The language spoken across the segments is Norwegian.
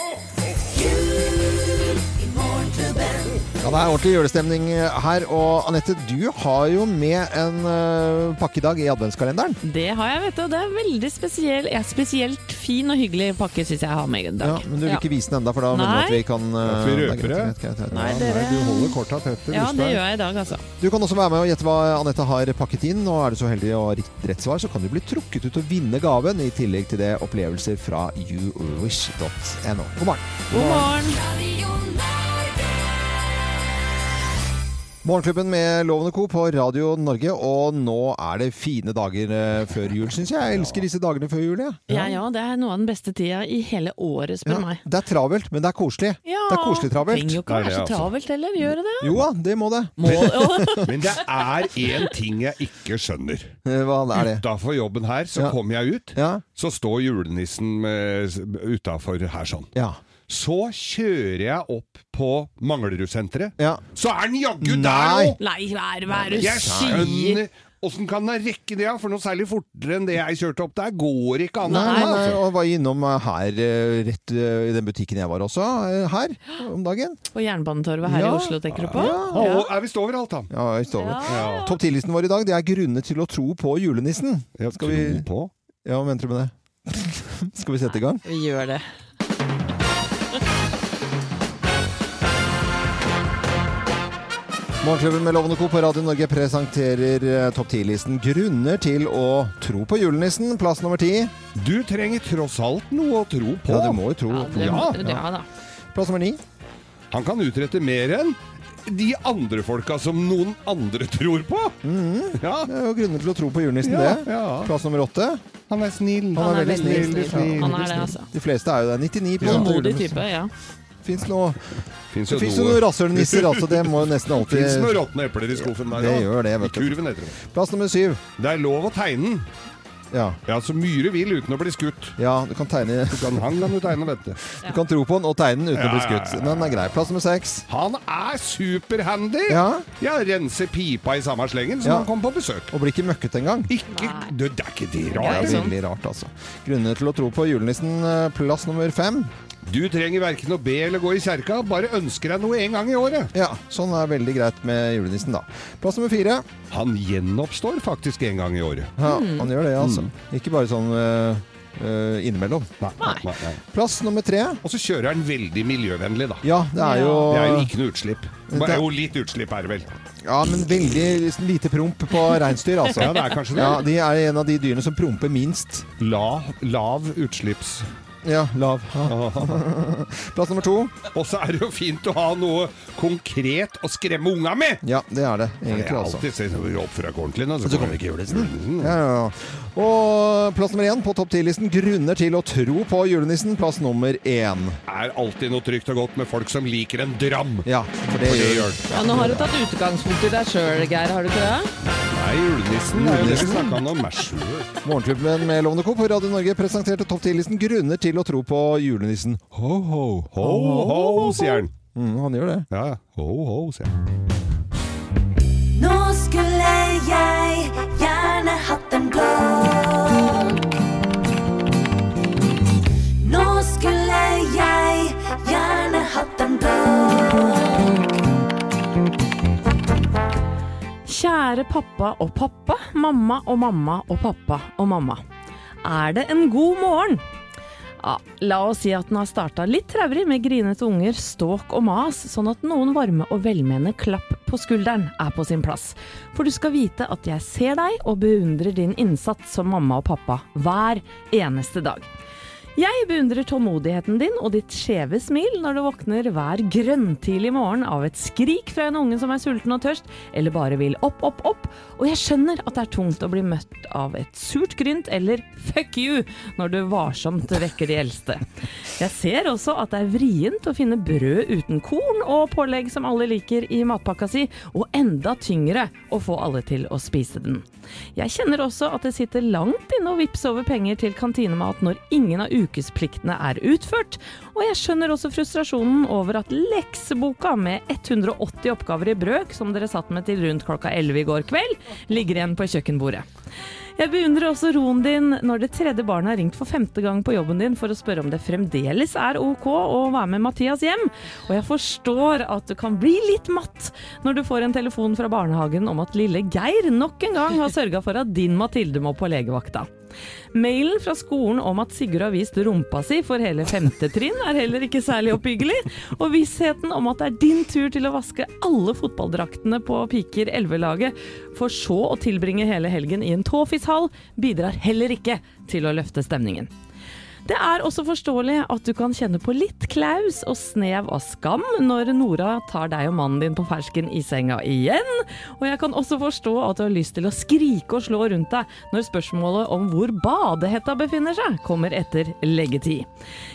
Oh! Ja, Det er ordentlig julestemning her. Og Anette, du har jo med en uh, pakke i dag i adventskalenderen. Det har jeg, vet du. og Det er veldig spesiell, ja, spesielt fin og hyggelig pakke syns jeg jeg har med i dag. Ja, men du vil ikke vise den enda, for da mener du at vi kan uh, At vi er røper det? Nei, Ja, dere- du holder korta tett. Ja, det gjør jeg i dag, altså. Du kan også være med og gjette hva Anette har pakket inn. Og er du så heldig å ha rett rett svar, så kan du bli trukket ut og vinne gaven, i tillegg til det opplevelser fra youwish.no. God morgen. God morgen. God morgen! Morgenklubben med Lovende Co. på Radio Norge, og nå er det fine dager eh, før jul, syns jeg. Jeg elsker disse dagene før jul, jeg. Ja ja, det er noe av den beste tida i hele året, spør Ja, meg. det er travelt, men det er koselig. Ja, Det er koselig travelt. Trenger jo ikke Det er være så altså. travelt heller, gjør det det? Jo da, det må det. Må. Men det er én ting jeg ikke skjønner. Eh, Hva er det? Utafor jobben her, så Ja. kommer jeg ut. Ja. Så står julenissen utafor her sånn. Ja. Så kjører jeg opp på Manglerudsenteret. ja. Så er den jaggu der òg! Nei, hva er det du Jeg sier? skjønner Åssen kan den rekke det. For noe særlig fortere enn det jeg kjørte opp der, går ikke an. Nei, nei, nei, altså. og var innom her, eh, rett eh, i den butikken jeg var også, eh, her om dagen. På Jernbanetorvet her Ja. i Oslo, tenker du på? Å, er visst overalt, da. Ja, visst over. Ja. Topp 10-listen vår i dag det er grunner til å tro på julenissen. Jeg Skal vi- Tro på. Ja, hva mente du med det? Skal vi sette i gang? Vi gjør det. Morgenklubben med Lovende Co. på Radio Norge presenterer eh, topp 10-listen grunner til å tro på julenissen. Plass nummer ti. Du trenger tross alt noe å tro på. Ja, du må jo tro Ja, på det, Ja. ja da. Plass nummer ni. Han kan utrette mer enn de andre folka som noen andre tror på. Ja. Det er jo grunner til å tro på julenissen, Ja, det. ja. Plass nummer åtte. Han er snill. Han er veldig snill. snill. Han er det, altså. De fleste er jo det. 99 Tålmodig type, ja. Fins noe, Fins det fins jo noe noen rasshølnisser, altså. Det må jo nesten alltid Fins noen råtne epler i skuffen der Det gjør det, I vet du. kurven heter det. Plass nummer syv. Det er lov å tegne den. Ja. Ja, så myre vil uten å bli skutt. ja, du kan tegne Du kan, han kan du tegne, vet du. Du kan tro på den og tegne den uten å bli Ja, ja, skutt. ja. Den er grei. Plass nummer seks. Han er superhandy! Ja, Ja, renser pipa i samme slengen som Ja. han kom på besøk. og blir ikke møkket engang. Ikke, Nei. det, det er ikke det rart. Det er sånn. veldig rart, altså. Grunner til å tro på julenissen. eh, Plass nummer fem. Du trenger verken å be eller gå i kjerka, bare ønsker deg noe en gang i året. Ja, sånn er veldig greit med julenissen, da. Plass nummer fire. Han gjenoppstår faktisk en gang i året. Ja, han gjør det, altså. Ikke bare sånn eh, eh, innimellom. Nei, nei, nei. Plass nummer tre. Og så kjører han veldig miljøvennlig, da. Ja, det er jo Det er jo ikke noe utslipp. Det Det- er jo litt utslipp, her, vel. Ja, men veldig liksom, lite promp på reinsdyr, altså. Ja, det er kanskje det. Ja, De er en av de dyrene som promper minst. La, lav utslipps. Ja, lav. Plass nummer to. Og så er det jo fint å ha noe konkret å skremme unga med! Ja, det er det egentlig, altså. alltid ser sånn oppfør deg ordentlig nå, Så vi ikke julenissen. Mm. Ja, ja, ja. Og plass nummer én på topp ti-listen grunner til å tro på julenissen. Plass nummer én. er alltid noe trygt og godt med folk som liker en dram. Ja, for det For det gjør gjør ja. Nå har du tatt utgangspunkt i deg sjøl, Geir, har du ikke det? Nei, julenissen det er jo det vi snakka om meg sjøl. Morgenklubben med Lovende Co. på Radio Norge presenterte topp 10-listen grunner til å tro på julenissen. Ho, ho. Ho, ho, sier han. Mm, han gjør det. Ja, ja. Ho, ho, sier han. Nå skulle jeg gjerne hatt en blå. Kjære pappa og pappa, mamma og mamma og pappa og mamma. Er det en god morgen? Ja, la oss si at den har starta litt traurig med grinete unger, ståk og mas, sånn at noen varme og velmenende klapp på skulderen er på sin plass. For du skal vite at jeg ser deg og beundrer din innsats som mamma og pappa hver eneste dag. Jeg beundrer tålmodigheten din og ditt skjeve smil når du våkner hver grøntidlig morgen av et skrik fra en unge som er sulten og tørst, eller bare vil opp, opp, opp. Og jeg skjønner at det er tungt å bli møtt av et surt grynt eller fuck you når du varsomt vekker de eldste. Jeg ser også at det er vrient å finne brød uten korn og pålegg som alle liker i matpakka si, og enda tyngre å få alle til å spise den. Jeg kjenner også at det sitter langt inne å vippse over penger til kantinemat når ingen av ukespliktene er utført, og jeg skjønner også frustrasjonen over at lekseboka med 180 oppgaver i brøk, som dere satt med til rundt klokka 11 i går kveld, ligger igjen på kjøkkenbordet. Jeg beundrer også roen din når det tredje barnet har ringt for femte gang på jobben din for å spørre om det fremdeles er ok å være med Mathias hjem, og jeg forstår at du kan bli litt matt når du får en telefon fra barnehagen om at lille Geir nok en gang har sørga for at din Mathilde må på legevakta. Mailen fra skolen om at Sigurd har vist rumpa si for hele femte trinn er heller ikke særlig oppbyggelig, og vissheten om at det er din tur til å vaske alle fotballdraktene på Piker 11-laget, for så å tilbringe hele helgen i en tåfishall, bidrar heller ikke til å løfte stemningen. Det er også forståelig at du kan kjenne på litt klaus og snev av skam når Nora tar deg og mannen din på fersken i senga igjen, og jeg kan også forstå at du har lyst til å skrike og slå rundt deg når spørsmålet om hvor badehetta befinner seg, kommer etter leggetid.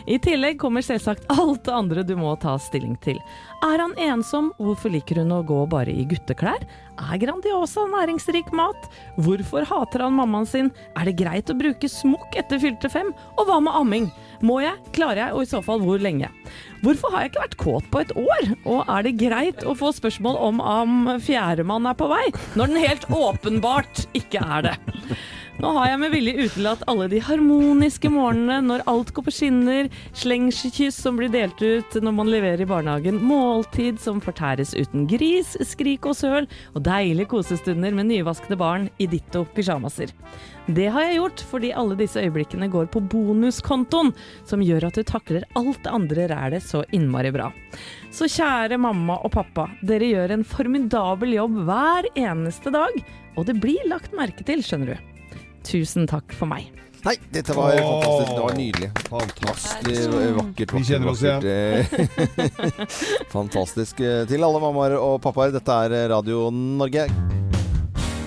I tillegg kommer selvsagt alt det andre du må ta stilling til. Er han ensom? Hvorfor liker hun å gå bare i gutteklær? Er Grandiosa næringsrik mat? Hvorfor hater han mammaen sin? Er det greit å bruke smokk etter fylte fem? Og hva med amming? Må jeg? Klarer jeg? Og i så fall hvor lenge? Hvorfor har jeg ikke vært kåt på et år? Og er det greit å få spørsmål om om fjerdemann er på vei, når den helt åpenbart ikke er det? Nå har jeg med vilje utelatt alle de harmoniske morgenene når alt går på skinner, slengskyss som blir delt ut når man leverer i barnehagen, måltid som fortæres uten gris, skrik og søl, og deilige kosestunder med nyvaskede barn i ditto pysjamaser. Det har jeg gjort fordi alle disse øyeblikkene går på bonuskontoen, som gjør at du takler alt det andre rælet så innmari bra. Så kjære mamma og pappa, dere gjør en formidabel jobb hver eneste dag, og det blir lagt merke til, skjønner du. Tusen takk for meg. Nei, dette var Åh. fantastisk. Det var nydelig. Fantastisk. vakkert. Vakkert, Vi kjenner oss ja Fantastisk. Til alle mammaer og pappaer, dette er Radio Norge.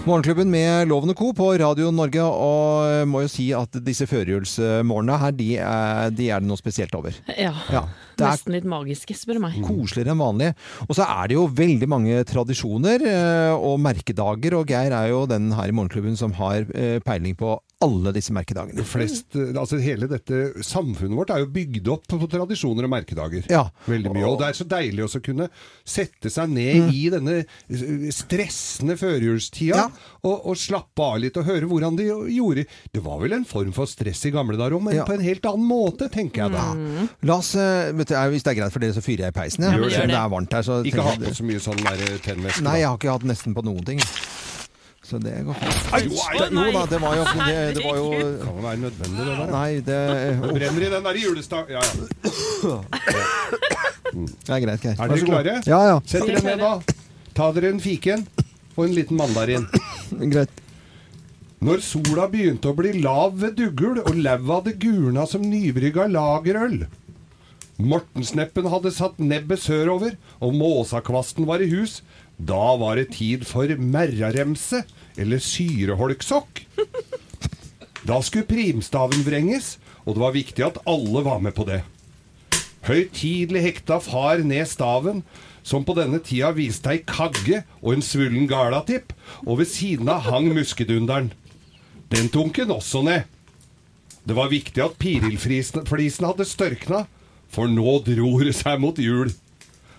Morgenklubben med Loven og Co. på Radio Norge, og må jo si at disse førjulsmorgenene her, de er, de er det noe spesielt over. Ja, Ja, det er nesten litt magiske, spør du meg. koseligere enn vanlig. Og så er det jo veldig mange tradisjoner eh, og merkedager, og Geir er jo den her i Morgenklubben som har eh, peiling på alle disse merkedagene. Flest, altså Hele dette samfunnet vårt er jo bygd opp på tradisjoner og merkedager. Ja. Veldig mye. Og det er så deilig også å kunne sette seg ned i denne eh, stressende førjulstida Ja. og, og slappe av litt og høre hvordan de gjorde Det var vel en form for stress i gamle dager òg, men Ja. på en helt annen måte, tenker jeg da. La oss, eh, du, er- Hvis det er greit for dere, så fyrer jeg i peisen. Ja. Gjør om det. det er varmt her. Så Ikke ha på så mye sånn tennvæske. Nei, jeg har ikke hatt nesten på noen ting. Så det går fint. Jo da, det var jo, det, det var jo kan jo være nødvendig, det der. Nei, det, Det brenner i den der julestang... Ja, ja. det er greit, Geir. Er dere klare? Ja, ja. Sett dere ned, da. Ta dere en fiken og en liten mandarin. Greit. Når sola begynte å bli lav ved Duggul, og laua hadde gulna som nybrygga lagerøl. Mortensneppen hadde satt nebbet sørover, og måsakvasten var i hus. Da var det tid for merraremse, eller syreholksokk. Da skulle primstaven vrenges, og det var viktig at alle var med på det. Høytidelig hekta far ned staven, som på denne tida viste ei kagge og en svullen galatipp, og ved siden av hang muskedunderen. Den tok også ned. Det var viktig at pirilflisen hadde størkna, for nå dro det seg mot jul.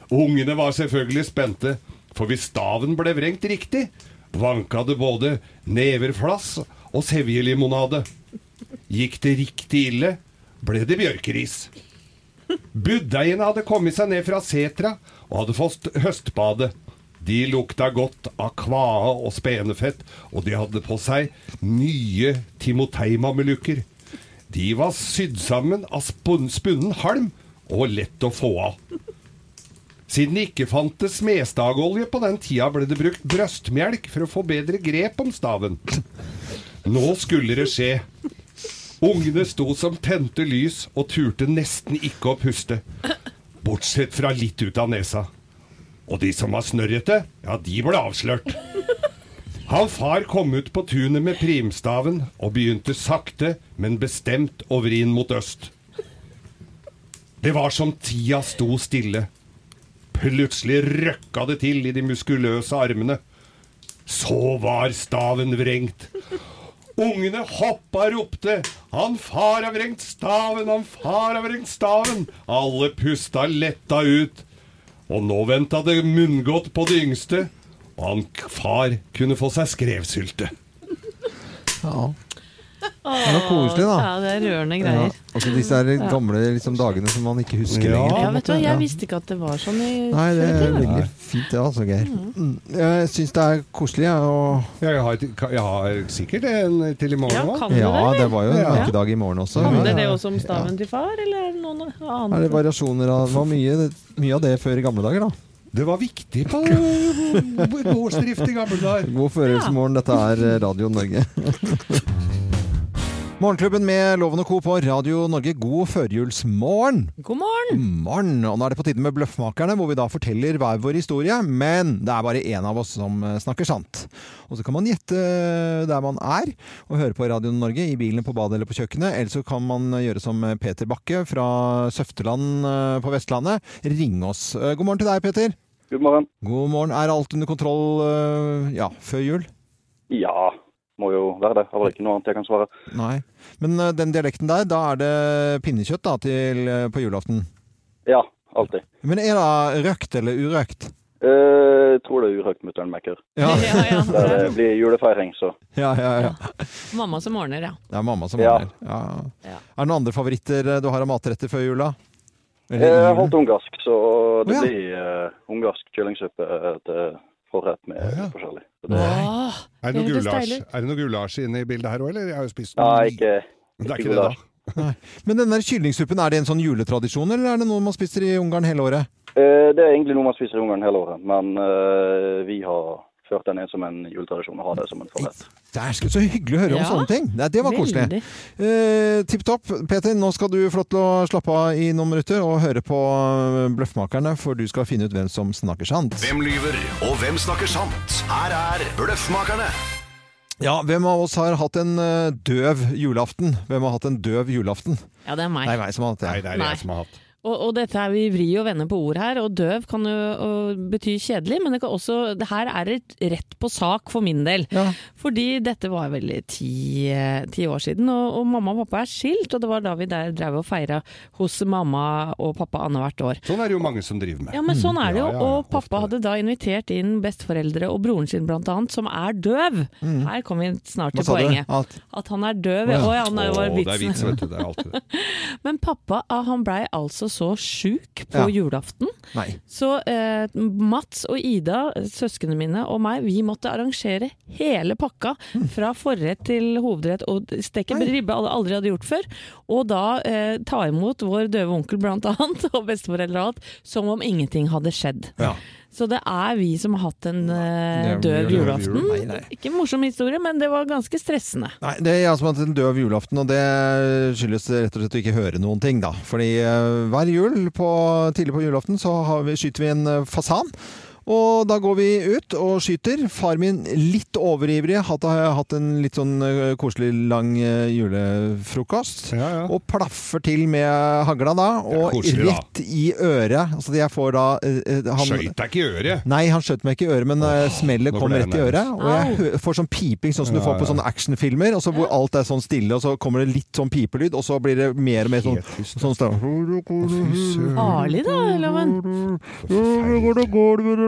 Ungene var selvfølgelig spente, for hvis staven ble vrengt riktig, vanka det både neverflass og sevjelimonade. Gikk det riktig ille, ble det bjørkeris. Budeiene hadde kommet seg ned fra setra og hadde fått høstbade. De lukta godt av kvae og spenefett, og de hadde på seg nye timoteimamelukker. De var sydd sammen av spunnen halm og lett å få av. Siden det ikke fantes smestagolje på den tida, ble det brukt brøstmelk for å få bedre grep om staven. Nå skulle det skje. Ungene sto som tente lys og turte nesten ikke å puste. Bortsett fra litt ut av nesa. Og de som var snørrete, ja, de ble avslørt. Han far kom ut på tunet med primstaven og begynte sakte, men bestemt å vri inn mot øst. Det var som tida sto stille. Plutselig røkka det til i de muskuløse armene. Så var staven vrengt. Ungene hoppa og ropte Han far har vrengt staven, han far har vrengt staven. Alle pusta letta ut. Og nå venta det munngodt på det yngste. Og han far kunne få seg skrevsylte. Ja. Det var koselig, da. Ja, det er rørende Ja. greier. Altså disse her gamle liksom, dagene som man ikke husker Ja. lenger. Ja, vet du hva, Ja. jeg visste ikke at det var sånn i Nei, det er veldig fint det, altså, Geir. Mm. Jeg syns det er koselig, jeg. Og Jeg har, jeg har sikkert en til i morgen òg. kan du ja, det? det var jo en Ja. merkedag i morgen også. Handler Ja. det også om staven til far, eller er det noen Er det variasjoner av Det var mye, mye av det før i gamle dager, da. Det var viktig på gårdsdrift i gamle dager. God førjulsmorgen, dette er Radio Norge. Morgenklubben med Loven og Co. på Radio Norge, god førjulsmorgen! God morgen! Morgen! Og nå er det på tide med Bløffmakerne, hvor vi da forteller hver vår historie. Men det er bare én av oss som eh, snakker sant. Og så kan man gjette der man er, og høre på Radio Norge i bilen, på badet eller på kjøkkenet. Eller så kan man gjøre som Peter Bakke fra Søfteland eh, på Vestlandet. Ring oss. Eh, God morgen til deg, Peter. God morgen. God morgen. Er alt under kontroll eh, ja, før jul? Ja, må jo være det. Det er ikke noe annet jeg kan svare. Nei. Men eh, den dialekten der, da er det pinnekjøtt da, til, eh, på julaften. Ja, alltid. Men er det røkt eller urøkt? Eh, Jeg tror det er urøkt mutter'n mekker. Ja, Ja, ja. Det blir julefeiring, så. ja, ja. ja. Mamma som ordner, ja. Det er mamma som ordner. Ja. Ja. Er det noen andre favoritter du har av matretter før jula? Jeg har holdt ungarsk, så det oh, ja. blir uh, ungarsk kyllingsuppe til forrett med Ja, ja. litt forskjellig. Det, Åh, Er det gulasj. Er det noe gulasj inne i bildet her òg, eller? Jeg har jo spist noe. nei, ikke, Det er ikke ikke det, gulasj. Men den der kyllingsuppen, er det en sånn juletradisjon, eller er det noe man spiser i Ungarn hele året? Eh, Det er egentlig noe man spiser i Ungarn hele året, men eh, vi har ført den inn som en juletradisjon og har det som en forrett. Det er så hyggelig å høre om Ja. sånne ting. Det, det var koselig. Eh, Tipp topp. Peter, nå skal du få lov til å slappe av i noen minutter og høre på eh, Bløffmakerne, for du skal finne ut hvem som snakker sant. Hvem lyver, og hvem snakker sant? Her er Bløffmakerne. Ja, hvem av oss har hatt en eh, døv julaften? Hvem har hatt en døv julaften? Ja, det er meg. Det er meg som har hatt det. Nei, det er Nei. jeg som har hatt. Og, og dette er vi vrir og vender på ord her, og døv kan jo bety kjedelig, men det kan også, det her er et rett på sak for min del. Ja. Fordi dette var vel ti, eh, ti år siden, og, og mamma og pappa er skilt, og det var da vi der drev og feira hos mamma og pappa annethvert år. Sånn er det jo mange som driver med. Ja, men sånn er det jo. Ja, ja, og pappa ofte. hadde da invitert inn besteforeldre og broren sin blant annet, som er døv. Her kommer vi snart til poenget. At, At han er døv. Å, ja. han er jo Å, det er vitsen. vits, vet du. Det er alltid det. Men pappa ah, han blei altså så sjuk på Ja. julaften. nei. Så eh, Mats og Ida, søsknene mine og meg, vi måtte arrangere hele pakka. Fra forrett til hovedrett og steke ribbe alle aldri hadde gjort før. Og da eh, ta imot vår døve onkel blant annet, og besteforeldre og alt, som om ingenting hadde skjedd. Ja. Så det er vi som har hatt en uh, døv julaften. Nei, nei. Ikke en morsom historie, men det var ganske stressende. Nei, det er jeg som har hatt en døv julaften, og det skyldes rett og slett å ikke høre noen ting, da. Fordi uh, hver jul på, tidlig på julaften så har vi, skyter vi en eh, fasan. Og da går vi ut og skyter. Far min litt overivrig, hatt, har hatt en litt sånn eh, koselig lang eh, julefrokost. Ja, ja. Og plaffer til med hagla da, og koselig, da. rett i øret. Altså jeg får da eh, han- Skøyt deg ikke i øret. Nei, han skjøt meg ikke i øret, men oh, smellet kom rett i øret. Og jeg får sånn piping, sånn som du får på ja. sånne actionfilmer. Og så hvor alt er sånn stille, og så kommer det litt sånn pipelyd, og så blir det mer og mer sånn, sånn. Farlig da, Loven.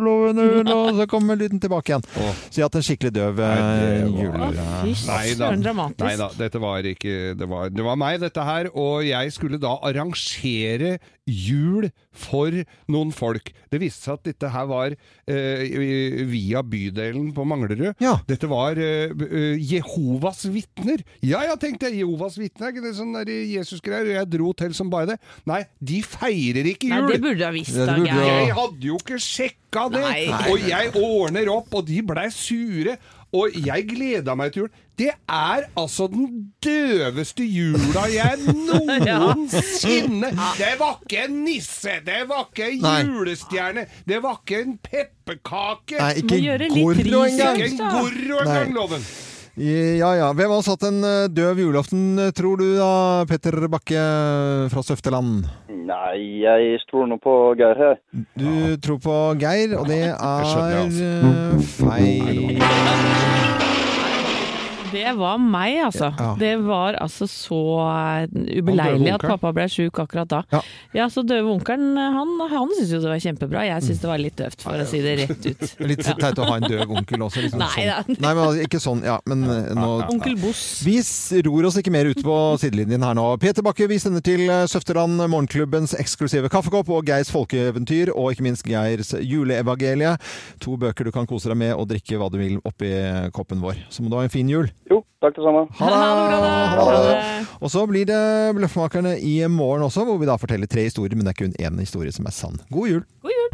Loven, og så kommer lyden tilbake igjen. Oh. Så jeg har hatt en skikkelig døv eh, jul. Fy Nei da. søren, dramatisk. Nei da, dette var ikke det var, det var meg, dette her. Og jeg skulle da arrangere jul for noen folk. Det viste seg at dette her var eh, via bydelen på Manglerud. Ja. Dette var eh, eh, Jehovas vitner. Ja, ja, tenkte jeg. Jehovas vitner, er ikke det sånn Jesus-greier? Jeg dro til som bare det. Nei, de feirer ikke jul! Nei, det burde du ha visst da, burde du. Jeg hadde jo ikke sjekka det! Nei. Og jeg ordner opp, og de blei sure. Og jeg gleda meg til jul. Det er altså den døveste jula jeg noensinne Det var ikke en nisse, det var ikke en julestjerne, det var ikke en pepperkake. Nei, ikke gjøre Gorro engang. Ikke en gorro engang, Loven. Ja ja. Hvem har satt en eh, døv julaften, eh, tror du da, Petter Bakke fra Søfteland? Nei, jeg tror nå på Geir her. Du tror på Geir, og det er eh, feil. Det var meg, altså. Ja. Det var altså så eh, ubeleilig at pappa ble sjuk akkurat da. Ja. Ja, så døve onkelen, han, han syntes jo det var kjempebra. Jeg syntes det var litt døvt, for å si det rett ut. Litt teit å ha en døv onkel også. Liksom, Nei sånn. Nei, men ikke sånn. Ja, men eh, nå Onkel Boss. Vi ror oss ikke mer ut på sidelinjen her nå. Peter Bakke, vi sender til eh, Søfteland Morgenklubbens eksklusive kaffekopp og Geirs folkeeventyr, og ikke minst Geirs juleevangelie. To bøker du kan kose deg med og drikke hva du vil oppi koppen vår. Så må du ha en fin jul. Jo, takk det samme. Ha det! Og så blir det Bløffmakerne i morgen også, hvor vi da forteller tre historier, men det er kun én historie som er sann. God jul! God jul.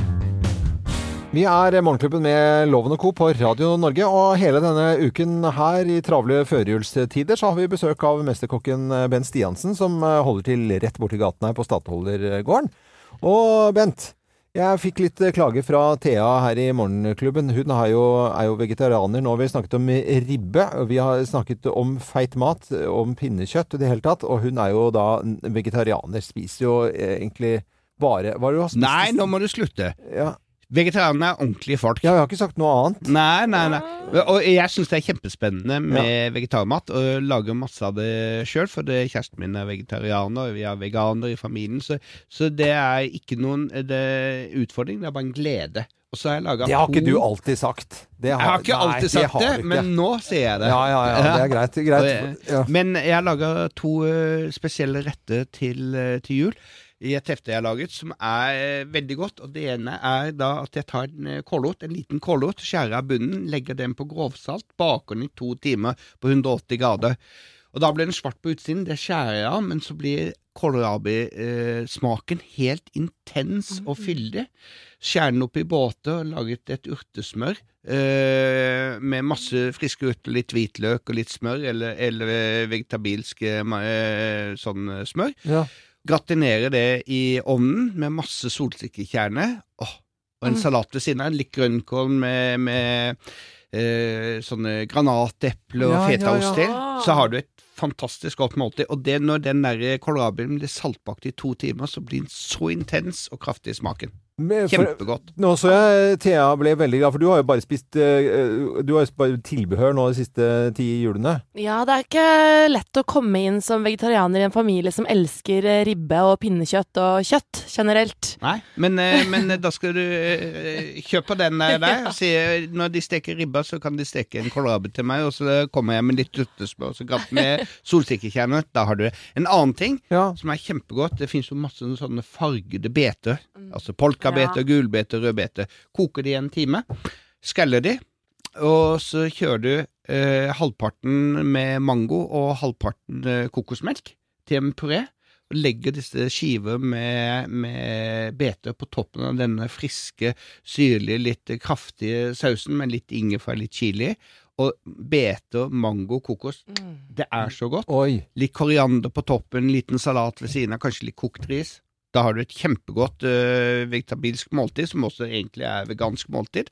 Vi er Morgenklubben med Loven og Co. på Radio Norge, og hele denne uken her i travle førjulstider så har vi besøk av mesterkokken Bent Stiansen, som holder til rett borti gaten her på Statholdergården Og Bent, jeg fikk litt klage fra Thea her i Morgenklubben. Hun er jo, er jo vegetarianer. Nå har vi snakket om ribbe, og vi har snakket om feit mat, om pinnekjøtt i det hele tatt, og hun er jo da vegetarianer. Spiser jo eh, egentlig bare Hva er det du har spist? Nei, nå må du slutte. Ja. Vegetarianerne er ordentlige folk. Ja, jeg har ikke sagt noe annet. Nei, nei, nei. Og jeg syns det er kjempespennende med vegetarmat, og lager masse av det sjøl, for det, kjæresten min er vegetarianer, og vi er veganer i familien, så, så det er ikke noen det er utfordring, det er bare en glede. Og så har jeg laga Det har ikke du alltid sagt. Det Jeg har ikke nei, alltid sagt det, det, men nå sier jeg det. Ja, ja, ja. Det er greit. Greit. jeg- Ja. Men jeg har laga to uh, spesielle retter til, uh, til jul i et hefte jeg har laget, som er eh, veldig godt. Og Det ene er da at jeg tar en eh, kålrot, en liten kålrot, skjærer av bunnen, legger den på grovsalt, baker den i to timer på 180 grader. Og Da blir den svart på utsiden, det skjærer jeg av, men så blir kålrabi-smaken helt intens og fyldig. Skjærer den opp i båter og laget et urtesmør eh, med masse friske urter, litt hvitløk og litt smør, eller, eller vegetabilsk eh, eh, sånn eh, smør. Ja. Gratinere det i ovnen med masse solsikkekjerne. Oh, og en salat ved siden av. Litt grønnkål med, med eh, sånne granateple og ja, fetaost ja. til. Så har du et fantastisk godt måltid. Og det når den der kålrabien blir saltbakt i to timer, så blir den så intens og kraftig i smaken. For- Kjempegodt. Nå så jeg Thea ble veldig glad, for du har jo bare spist eh, Du har jo bare tilbehør nå de siste ti julene. Ja, det er ikke lett å komme inn som vegetarianer i en familie som elsker eh, ribbe og pinnekjøtt og kjøtt generelt. Nei, men, eh, men eh, da skal du eh, kjøpe den der, der eh, når de steker ribba, så kan de steke en kålrabi til meg, og så kommer jeg med litt og så gratt med solsikkekjerner. Da har du det. En annen ting Ja. som er kjempegodt, det fins jo masse sånne fargede beter. Altså polkabeter, Ja. gulbete, rødbete. Koker de en time, skreller de, og så kjører du eh, halvparten med mango og halvparten eh, kokosmelk til en puré. Og legger disse skiver med, med beter på toppen av denne friske, syrlige, litt kraftige sausen med litt ingefær, litt chili. Og beter, mango, kokos. Det er så godt. Oi. Litt koriander på toppen, liten salat ved siden av, kanskje litt kokt ris. Da har du et kjempegodt uh, vegetabilsk måltid, som også egentlig er vegansk måltid.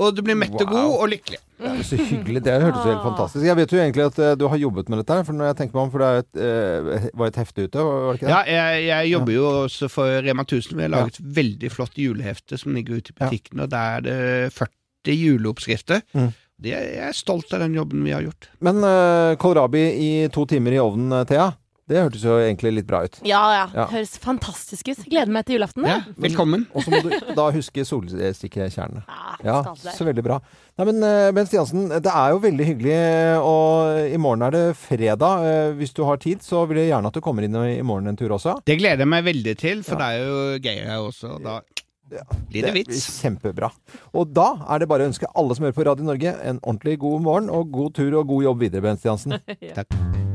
Og du blir mett og Wow. god og lykkelig. Det er Så hyggelig. Det hørtes helt fantastisk Jeg vet jo egentlig at eh, du har jobbet med dette, her, for når jeg tenker meg om, for det et, uh, var et hefte ute, var det ikke det? Ja, jeg, jeg jobber jo også for Rema 1000. Vi har laget et veldig flott julehefte som ligger ute i butikken, og der er det 40 juleoppskrifter. Mm. Jeg er stolt av den jobben vi har gjort. Men uh, kålrabi i to timer i ovnen, Thea, det hørtes jo egentlig litt bra ut. Ja, ja. Ja. Høres fantastisk ut. Gleder meg til julaften. Ja, velkommen. Og så må du da huske solstikkekjernene. Ja, Ja, så veldig bra. Nei, men eh, Bent Stiansen, det er jo veldig hyggelig, og i morgen er det fredag. Eh, Hvis du har tid, så vil jeg gjerne at du kommer inn i morgen en tur også. Det gleder jeg meg veldig til, for det er jo gøy her også. og Da blir det vits. Kjempebra. Og da er det bare å ønske alle som hører på Radio Norge, en ordentlig god morgen og god tur og god jobb videre, Bent Stiansen. Takk.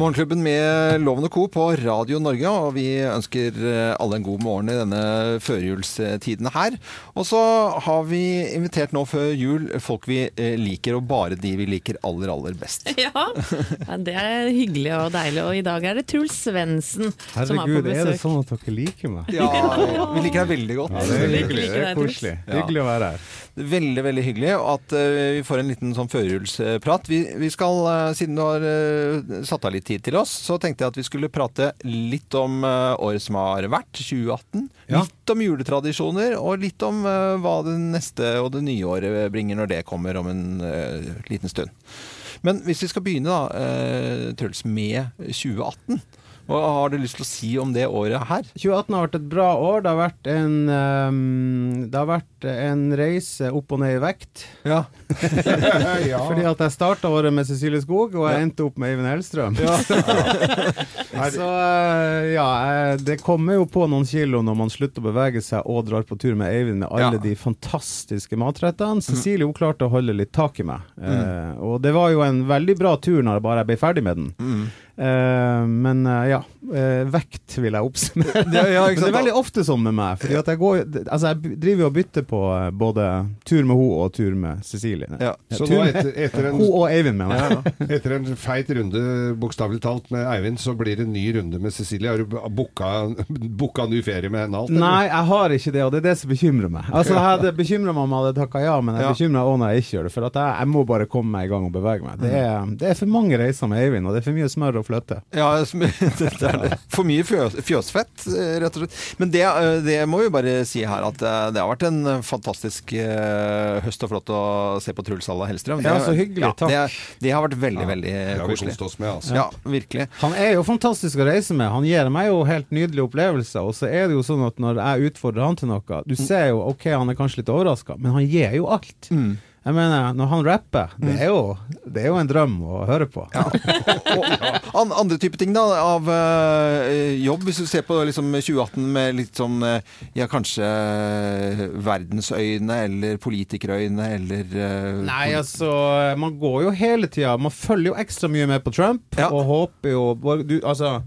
Morgenklubben med Loven og Co. på Radio Norge, og vi ønsker eh, alle en god morgen i denne førjulstiden her. Og så har vi invitert nå før jul folk vi eh, liker, og bare de vi liker aller, aller best. Ja, ja, det er hyggelig og deilig. Og i dag er det Truls Svendsen som er på besøk. Herregud, er det sånn at dere liker meg? Ja, vi liker deg veldig godt. Ja, det er hyggelig. Det er koselig. Hyggelig å være her. Veldig, veldig hyggelig at eh, vi får en liten sånn førjulsprat. Vi, vi skal, eh, siden du har eh, satt av litt tid til oss, så tenkte jeg at vi skulle prate litt om året som har vært, 2018. Ja. Litt om juletradisjoner, og litt om hva det neste og det nye året bringer når det kommer om en liten stund. Men hvis vi skal begynne, da, Truls, med 2018. Hva har du lyst til å si om det året her? 2018 har vært et bra år. Det har vært en, um, det har vært en reise opp og ned i vekt. Ja. ja. Fordi at jeg starta året med Cecilie Skog, og jeg endte opp med Eivind Hellstrøm. Så uh, ja, eh, det kommer jo på noen kilo når man slutter å bevege seg og drar på tur med Eivind med alle Ja. de fantastiske matrettene. Cecilie hun klarte å holde litt tak i meg. Eh, og det var jo en veldig bra tur når jeg bare ble ferdig med den. Mm. Eh, men uh, ja, uh, vekt vil jeg oppsummere. Ja, ja, det er veldig ofte sånn med meg. Fordi jeg, går, altså jeg driver og bytter på både tur med hun og tur med Cecilie. Ja. Så tur med- etter, etter, Hun og Eivind, mener jeg. etter en feit runde, bokstavelig talt, med Eivind, så blir det en ny runde med Cecilie. Har du booka, ny ferie med henne? Alt, eller? Nei, jeg har ikke det, og det er det som bekymrer meg. Altså, Jeg hadde bekymra meg om jeg hadde takka ja, men jeg Ja. er bekymra òg når jeg ikke gjør det. For jeg, jeg må bare komme meg i gang og bevege meg. Det er, det er for mange reiser med Eivind, og det er for mye smør og fløte. Ja, det er det. For mye fjøs, fjøsfett, eh, rett og slett. Men det, eh, det må vi bare si her, at eh, det har vært en fantastisk høst og flott å se på Truls Alla Hellstrøm. Ja, Det- så hyggelig, takk. Det, det har vært veldig, veldig Det har vi koselig. kost oss med, altså. Ja, virkelig. Han er jo fantastisk å reise med. Han gir meg jo helt nydelige opplevelser. Og så er det jo sånn at når jeg utfordrer han til noe Du ser jo OK, han er kanskje litt overraska, men han gir jo alt. Mm. Jeg mener, når han rapper, det er jo, det er jo en drøm å høre på. Og an, andre type ting da, av eh, jobb, hvis du ser på liksom 2018 med litt sånn eh, Ja, kanskje eh, verdensøyne eller politikerøyne eller eh, Nei, altså, man går jo hele tida Man følger jo ekstra mye med på Trump, Ja. og håper jo du, Altså,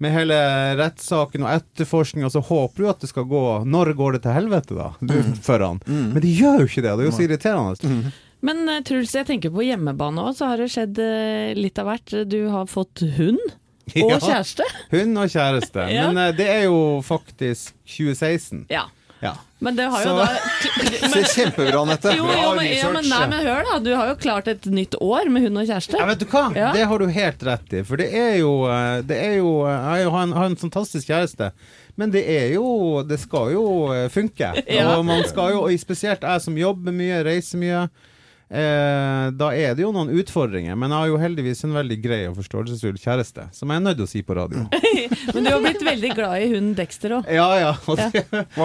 med hele rettssaken og etterforskninga, så håper du at det skal gå Når går det til helvete, da? Du, for han. Men det gjør jo ikke det. Det er jo så irriterende. Men eh, Truls, jeg tenker på hjemmebane òg, så har det skjedd eh, litt av hvert. Du har fått hund og Ja. kjæreste. Hund og kjæreste. Ja. Men eh, det er jo faktisk 2016. Ja. Ja. Men det har jo Så- da Ser kjempebra, Anette. jo, jo, men, ja, men, nei, men hør da, du har jo klart et nytt år med hund og kjæreste. Ja, vet du hva? Ja. Det har du helt rett i. For det er jo, eh, det er jo Jeg har en, har en fantastisk kjæreste. Men det er jo Det skal jo eh, funke. Ja. Og man skal jo, og spesielt jeg som jobber mye, reiser mye. Eh, da er det jo noen utfordringer, men jeg har jo heldigvis en veldig grei og forståelsesfull kjæreste, som jeg er nødt til å si på radio. Men du har blitt veldig glad i hunden Dexter òg. Ja, ja. Og Hva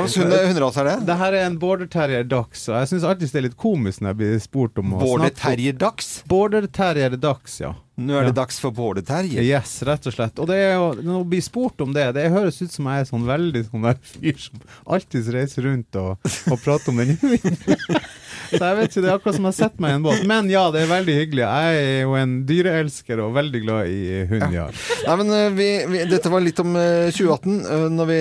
slags hund- hunderase er det? det her er en border terrier dachs, og jeg syns alltid det er litt komisk når jeg blir spurt om å Border terrier dachs? Border terrier dachs, ja. Nå er det Ja. dags for Border Terrier. Yes, rett og slett. Og det er jo, når man blir spurt om det, det høres ut som jeg er sånn veldig sånn der fyr som alltid reiser rundt og, og prater om den. Så jeg vet ikke, det er akkurat som jeg setter meg i en båt. Men ja, det er veldig hyggelig. Jeg er jo en dyreelsker og veldig glad i hund, ja. Nei, men eh, vi, vi, Dette var litt om eh, 2018. Eh, Når vi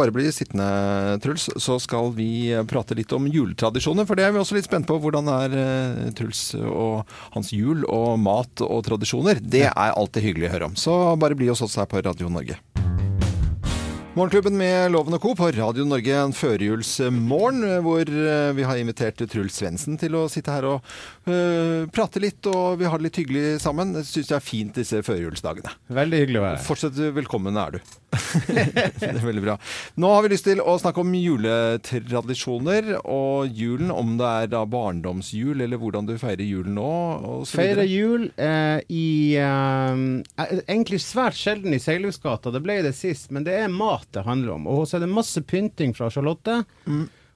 bare blir sittende, Truls, så skal vi eh, prate litt om juletradisjoner. For det er vi også litt spent på. Hvordan er eh, Truls og hans jul og mat og tradisjoner? Det er alltid hyggelig å høre om. Så bare bli hos oss her på Radio Norge. Morgenklubben med Loven og Co. på Radio Norge en førjulsmorgen, hvor eh, vi har invitert Truls Svendsen til å sitte her og uh, prate litt, og vi har det litt hyggelig sammen. Jeg syns det er fint disse førjulsdagene. Veldig hyggelig å være her. Fortsett velkommen er du. Det er veldig bra. Nå har vi lyst til å snakke om juletradisjoner og julen, om det er da barndomsjul, eller hvordan du feirer julen nå. Og så Feire videre. jul eh, i eh, eh, Egentlig svært sjelden i Seilhusgata. Det ble det sist, men det er mat det handler om. Og så er det masse pynting fra Charlotte.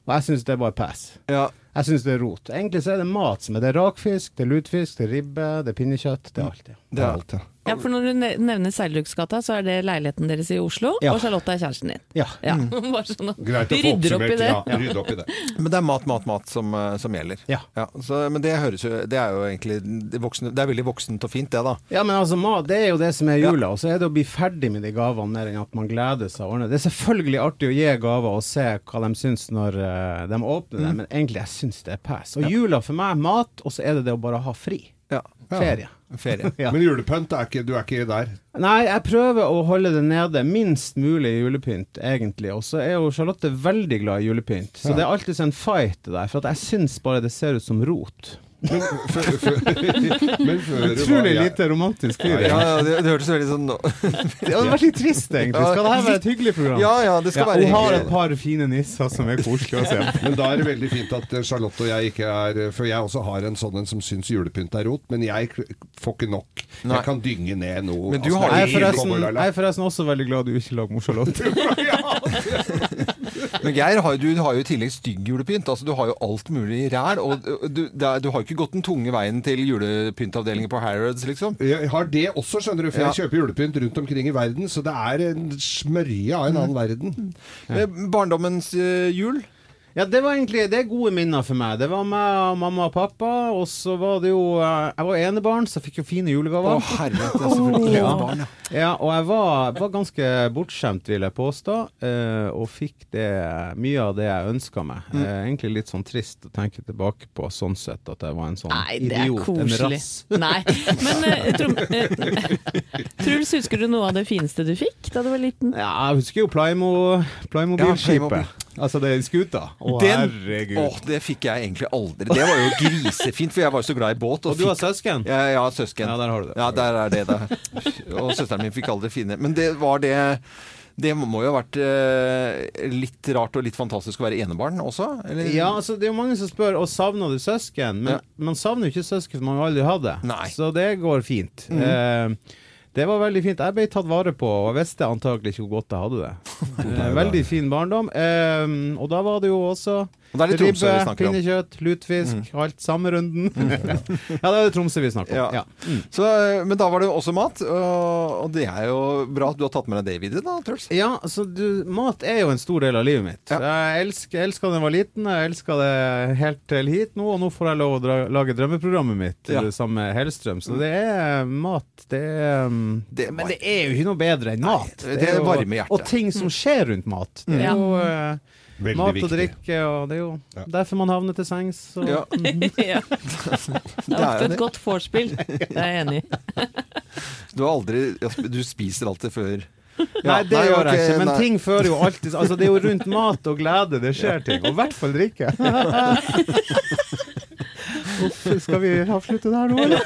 Og jeg syns det er bare pass. Ja. Jeg syns det er rot. Egentlig så er det mat som er det er rakfisk, det er lutfisk, det er ribbe, det er pinnekjøtt. Det er alt, ja. Det er alt, ja. Ja, for når du nevner Seilruksgata, så er det leiligheten deres i Oslo, Ja. og Charlotte er kjæresten din. Ja. Ja, bare sånn at Greit å vi få rydder opp i det. Ja, rydder opp i det. Men det er mat, mat, mat som, eh, som gjelder. Ja. så, men det høres jo Det er jo egentlig det, voksne, det er veldig voksent og fint, det, da. Ja, men altså, mat, det er jo det som er jula. Og så er det å bli ferdig med de gavene mer enn at man gleder seg. å ordne. Det er selvfølgelig artig å gi gaver og se hva de syns når eh, de åpner det, men egentlig jeg syns det er pæs Og jula for meg er mat, og så er det det å bare ha fri. Ja. Ferie. Ferie. Ja. Men julepynt, er ikke, du er ikke der? Nei, jeg prøver å holde det nede. Minst mulig julepynt, egentlig. Og så er jo Charlotte veldig glad i julepynt. Så Ja. det er alltid en fight der. For jeg syns bare det ser ut som rot. Men før, før, men før Utrolig jeg- lite romantisk fyr. Ja, ja, det, det hørtes veldig sånn Det hadde vært litt trist, egentlig. Skal det her være et hyggelig program? Ja, ja, det skal være Hun har et par fine nisser som er koselige å se på. Men da er det veldig fint at eh, Charlotte og jeg ikke er For jeg også har en sånn en som syns julepynt er rot, men jeg får ikke nok. Nei. Jeg kan dynge ned noe. Men du altså, har Jeg er forresten, jeg er forresten også veldig glad du ikke lager Charlotte. Men Geir, har, du har jo i tillegg stygg julepynt. Altså, du har jo alt mulig ræl. Og du, det er, du har jo ikke gått den tunge veien til julepyntavdelingen på Harrods, liksom. Jeg har det også, skjønner du, for Ja. jeg kjøper julepynt rundt omkring i verden, så det er en smørje av en annen verden. Eh, Barndommens eh, jul. Ja, det var egentlig det er gode minner for meg. Det var meg og mamma og pappa, og så var det jo eh, Jeg var enebarn, så jeg fikk jo fine Å, julegaver. er selvfølgelig Ja. barn, ja. Ja, og jeg var, var ganske bortskjemt, vil jeg påstå, eh, og fikk det, mye av det jeg ønska meg. Mm. Eh, egentlig litt sånn trist å tenke tilbake på sånn sett, at jeg var en sånn Nei, det er idiot, en rass. Nei, men Truls, husker du noe av det fineste du fikk da du var liten? Ja, jeg husker jo Plymo, Plymobilskipet. Altså det er skuta. Å, Den, herregud. åh, det fikk jeg egentlig aldri. Det var jo grisefint, for jeg var jo så glad i båt. og du har søsken? Ja, ja, søsken. Ja, der har du det. Ja, der er det, da. Og søsteren min fikk aldri finne Men det var det Det må jo ha vært eh, litt rart og litt fantastisk å være enebarn også? Eller? Ja, altså det er jo mange som spør og savner du søsken, men Ja. man savner jo ikke søsken for man har aldri hatt det. Nei. Så det går fint. Mm. Eh, det var veldig fint. Jeg ble tatt vare på, og jeg visste antakelig ikke hvor godt jeg hadde det. Eh, veldig fin barndom. Eh, og da var det jo også Og det er litt Tromsø vi ribbe, snakker om. Mm. pinnekjøtt, alt samme runden. ja, det er det Tromsø vi snakker om. Ja. Ja. Så, eh, men da var det også mat, og, det er jo bra at du har tatt med deg det videre, da, Truls. Ja, altså du, mat er jo en stor del av livet mitt. Ja. Jeg elska det da jeg var liten, jeg elska det helt til hit nå, og nå får jeg lov å dra, lage drømmeprogrammet mitt Ja. eh, sammen med Hellstrøm. Så det er mat. Det er um, Det Men det er jo ikke noe bedre enn mat. det det, er varme hjertet. Og ting som skjer rundt mat. Det er jo eh, Veldig mat viktig. og drikke, og det er jo Ja. derfor man havner til sengs. Ja. ja. Det er ofte et godt vorspiel. Det er jeg enig i. Du har aldri Du spiser alltid før Nei, det gjør jeg okay, ikke, men nei. ting fører jo alltid Altså, det er jo rundt mat og glede det skjer ting, og i hvert fall drikke. Skal vi avslutte det her nå, eller?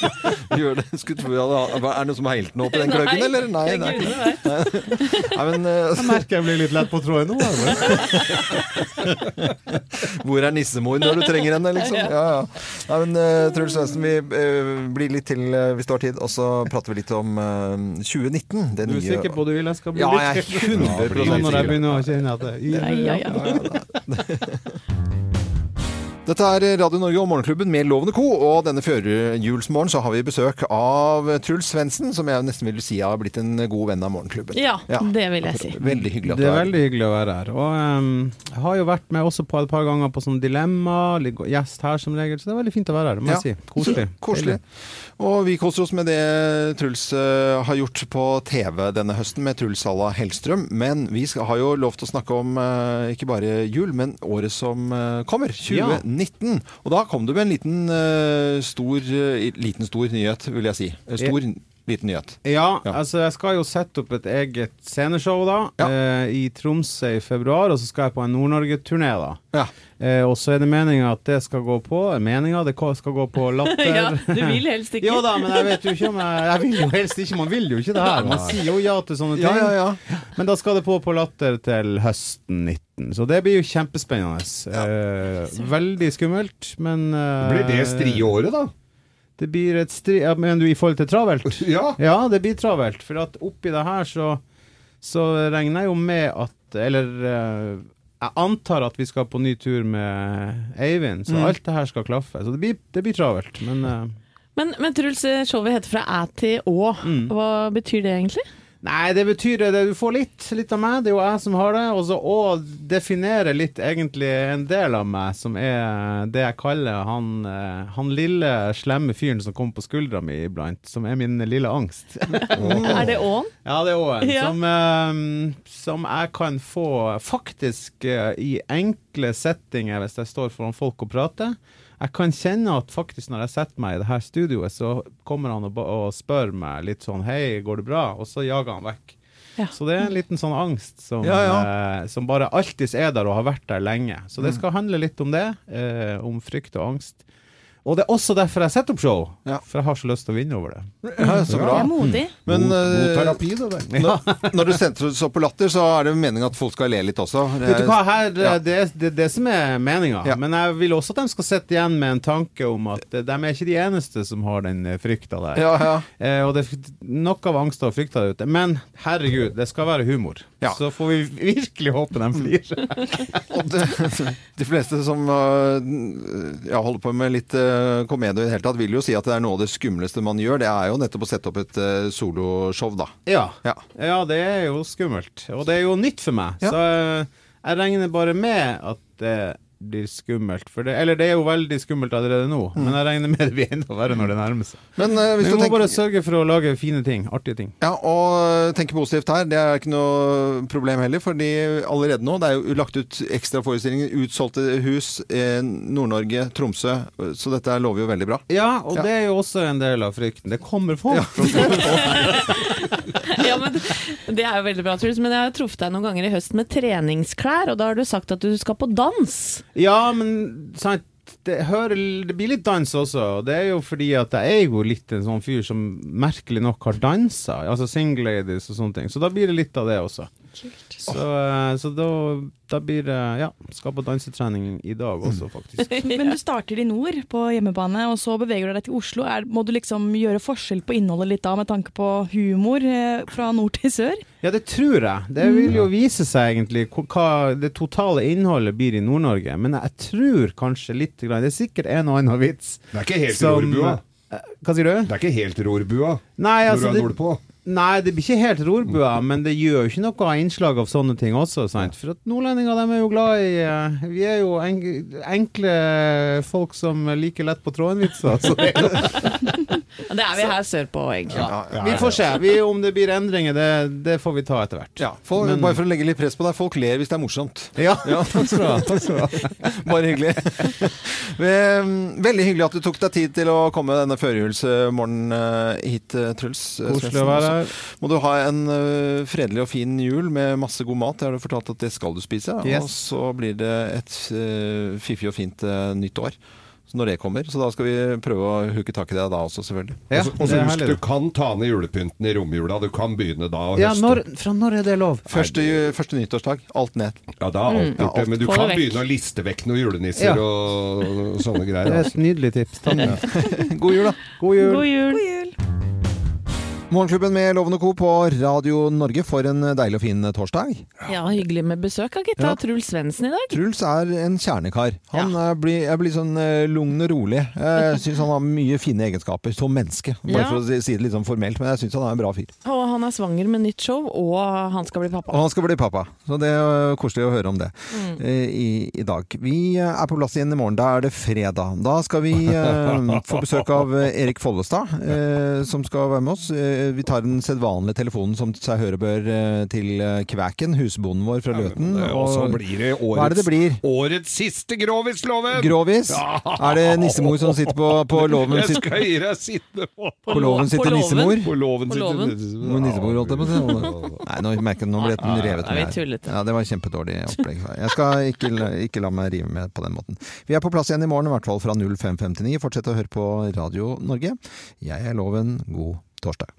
Gjør det. Skulle tro jeg hadde- Er det noe som har helt nå oppi den kløggen, eller? Nei, nei. vet. nei men uh, Jeg merker jeg blir litt lett på tråden nå. Hvor er nissemor når du trenger henne, liksom? Ja, ja. Nei, men uh, Truls Svendsen, vi uh, blir litt til hvis du har tid, og så prater vi litt om eh, 2019. Det Du er nye sikker på du vil jeg skal bli Ja, litt jeg er 100 Nå når jeg begynner å kjenne at det Ja, ja, ja. Dette er Radio Norge og Morgenklubben med Lovende Co. Og denne førjulsmorgen så har vi besøk av Truls Svendsen, som jeg nesten vil si har blitt en god venn av Morgenklubben. Ja, Ja. det vil jeg si. Veldig hyggelig at du er her. Det er veldig hyggelig å være her. Og um, jeg har jo vært med også på et par ganger på sånn dilemma, gjest her som regel, så det er veldig fint å være her, det må Ja. jeg si. Koselig. Koselig. Og vi koser oss med det Truls uh, har gjort på TV denne høsten med Truls Salla Hellstrøm. Men vi skal, har jo lov til å snakke om uh, ikke bare jul, men året som uh, kommer. 2019. Og da kom du med en liten, uh, stor, uh, liten stor nyhet, vil jeg si. Eh, Stor, liten nyhet. Ja, Ja. altså jeg skal jo sette opp et eget sceneshow da, Ja. eh, i Tromsø i februar, og så skal jeg på en Nord-Norge-turné da. Ja. Eh, og så er det meninga at det skal gå på Meninga, det skal gå på Latter. Ja, du vil helst ikke. Jo da, men jeg vet jo ikke om jeg Jeg vil jo helst ikke, man vil jo ikke det her. Man sier jo ja til sånne ting. Ja, ja, ja. Men da skal det på på Latter til høsten 19, så det blir jo kjempespennende. Eh, veldig skummelt, men eh, Blir det strie året, da? Det blir et stri... Ja, men du i forhold til travelt? Ja. Ja, det blir travelt. For at oppi det her så, så regner jeg jo med at Eller eh, jeg antar at vi skal på ny tur med Eivind, så Mm. alt det her skal klaffe. Så det blir, det blir travelt. Men eh, Men, men Truls, showet heter Fra æ til å. Mm. Hva betyr det egentlig? Nei, det betyr det. Du får litt, litt av meg. Det er jo jeg som har det. Og så å definere litt egentlig en del av meg, som er det jeg kaller han, eh, han lille, slemme fyren som kommer på skuldra mi iblant. Som er min lille angst. Er det åen? Ja, det er Åen. en. Ja. Som, eh, som jeg kan få faktisk i i enkle settinger hvis jeg står foran folk og prater. Jeg kan kjenne at faktisk når jeg setter meg i det her studioet, så kommer han og, og spør meg litt sånn Hei, går det bra? Og så jager han vekk. Ja. Så det er en liten sånn angst som, Ja, ja. Eh, som bare alltid er der og har vært der lenge. Så det skal handle litt om det. Eh, om frykt og angst. Og det er også derfor jeg setter opp show. Ja. For jeg har så lyst til å vinne over det. Ja, så bra. Det er modig. Men god, god eh, terapi, det der. når, når du sendte så på Latter, så er det meningen at folk skal le litt også. Vet du hva, her, Ja. det er det, det som er meninga. Ja. Men jeg vil også at de skal sitte igjen med en tanke om at eh, de er ikke de eneste som har den eh, frykta der. Ja, ja. Eh, og det er nok av angster og frykter der ute. Men herregud, det skal være humor. Ja. Så får vi virkelig håpe de flirer. De fleste som ja, holder på med litt komedie i det hele tatt, vil jo si at det er noe av det skumleste man gjør. Det er jo nettopp å sette opp et uh, soloshow, da. ja. Ja. ja, det er jo skummelt. Og det er jo nytt for meg. Ja. Så uh, jeg regner bare med at det blir skummelt. For det, eller det er jo veldig skummelt allerede nå, Mm. men jeg regner med det blir enda verre når det nærmer seg. Men uh, hvis Vi må tenker bare sørge for å lage fine ting. Artige ting. Ja, og tenke positivt her, det er ikke noe problem heller, fordi allerede nå, det er jo lagt ut ekstra forestillinger, utsolgte hus, eh, Nord-Norge, Tromsø, så dette lover jo veldig bra. Ja, og Ja. det er jo også en del av frykten. Det kommer folk. Ja, men Det er jo veldig bra, Truls. Men jeg har truffet deg noen ganger i høst med treningsklær, og da har du sagt at du skal på dans. Ja, men sant det, hører, det blir litt dans også. og Det er jo fordi at jeg er jo litt en sånn fyr som merkelig nok har dansa. Altså single ladies og sånne ting. Så da blir det litt av det også. Så, eh, så da, da blir det Ja, skal på dansetrening i dag også, faktisk. Men du starter i nord, på hjemmebane, og så beveger du deg til Oslo. Er, må du liksom gjøre forskjell på innholdet litt da, med tanke på humor eh, fra nord til sør? Ja, det tror jeg. Det vil jo vise seg egentlig hva det totale innholdet blir i Nord-Norge. Men jeg tror kanskje litt. Det er sikkert en og annen vits. Det er ikke helt som- rorbua. Eh, Hva sier du? Det er ikke helt rorbua Nei, når altså du er det, nordpå. Nei, det blir ikke helt rorbua, men det gjør jo ikke noe av innslag av sånne ting også. Sant? For at nordlendinger de er jo glad i eh, Vi er jo enkle folk som liker lett på tråden-vitser. Det, er vi her sørpå, egentlig. vi får se. Vi, om det blir endringer, det, det får vi ta etter hvert. Ja, folk, Men- bare for å legge litt press på deg, folk ler hvis det er morsomt. Ja, takk skal du ha. Takk skal du ha. Bare hyggelig. Veldig hyggelig at du tok deg tid til å komme denne førjulsmorgenen eh, hit, eh, Truls. eh, Koselig å være her. Må du ha en fredelig og fin jul med masse god mat. Det har du fortalt at det skal du spise. Yes. Og så blir det et fiffig og fint nytt år. Så når det kommer. Så da skal vi prøve å hooke tak i det da også, selvfølgelig. Ja, Og så- og det så er husk, du kan ta ned julepynten i romjula. Du kan begynne da å Ja, høste. når, fra når er det lov? Første, første nyttårsdag. Alt ned. Ja, da er alt gjort Ja, Men du kan vekk. begynne å liste vekk noen julenisser Ja. og sånne Det greier. er Altså. et nydelig tips. God jul, da. God jul. God jul. God jul! Morgenklubben med Lovende Co. på Radio Norge for en deilig og fin torsdag. Ja, hyggelig med besøk av gitta. Ja. Truls Svendsen i dag. Truls er en kjernekar. Han er blir, er blir sånn eh, lugn og rolig. Jeg syns han har mye fine egenskaper som menneske. Bare Ja. for å si- si det litt sånn formelt, men jeg syns han er en bra fyr. Og han er svanger med nytt show, og han skal bli pappa. Og han skal bli pappa, så det er koselig å høre om det Mm. eh, i, i dag. Vi eh, er på plass igjen i morgen. Da er det fredag. Da skal vi eh, få besøk av eh, Erik Follestad, eh, som skal være med oss. Vi tar den sedvanlige telefonen som seg høre bør eh, til eh, Kvæken, husbonden vår fra Løten. Og så blir det årets, hva er det det blir? årets siste Grovis-loven! Grovis? Ja. Er det nissemor som sitter på, på låven? Jeg skal gi deg sitte på På låven sitter nissemor? På låven sitter. Nissemor holdt jeg på å si. Nei, nå merker jeg nå ble den revet med her. Ja, det var kjempedårlig opplegg. Jeg skal ikke, ikke la meg rive med på den måten. Vi er på plass igjen i morgen, i hvert fall fra 0559. Fortsett å høre på Radio Norge. Jeg er Loven. God torsdag.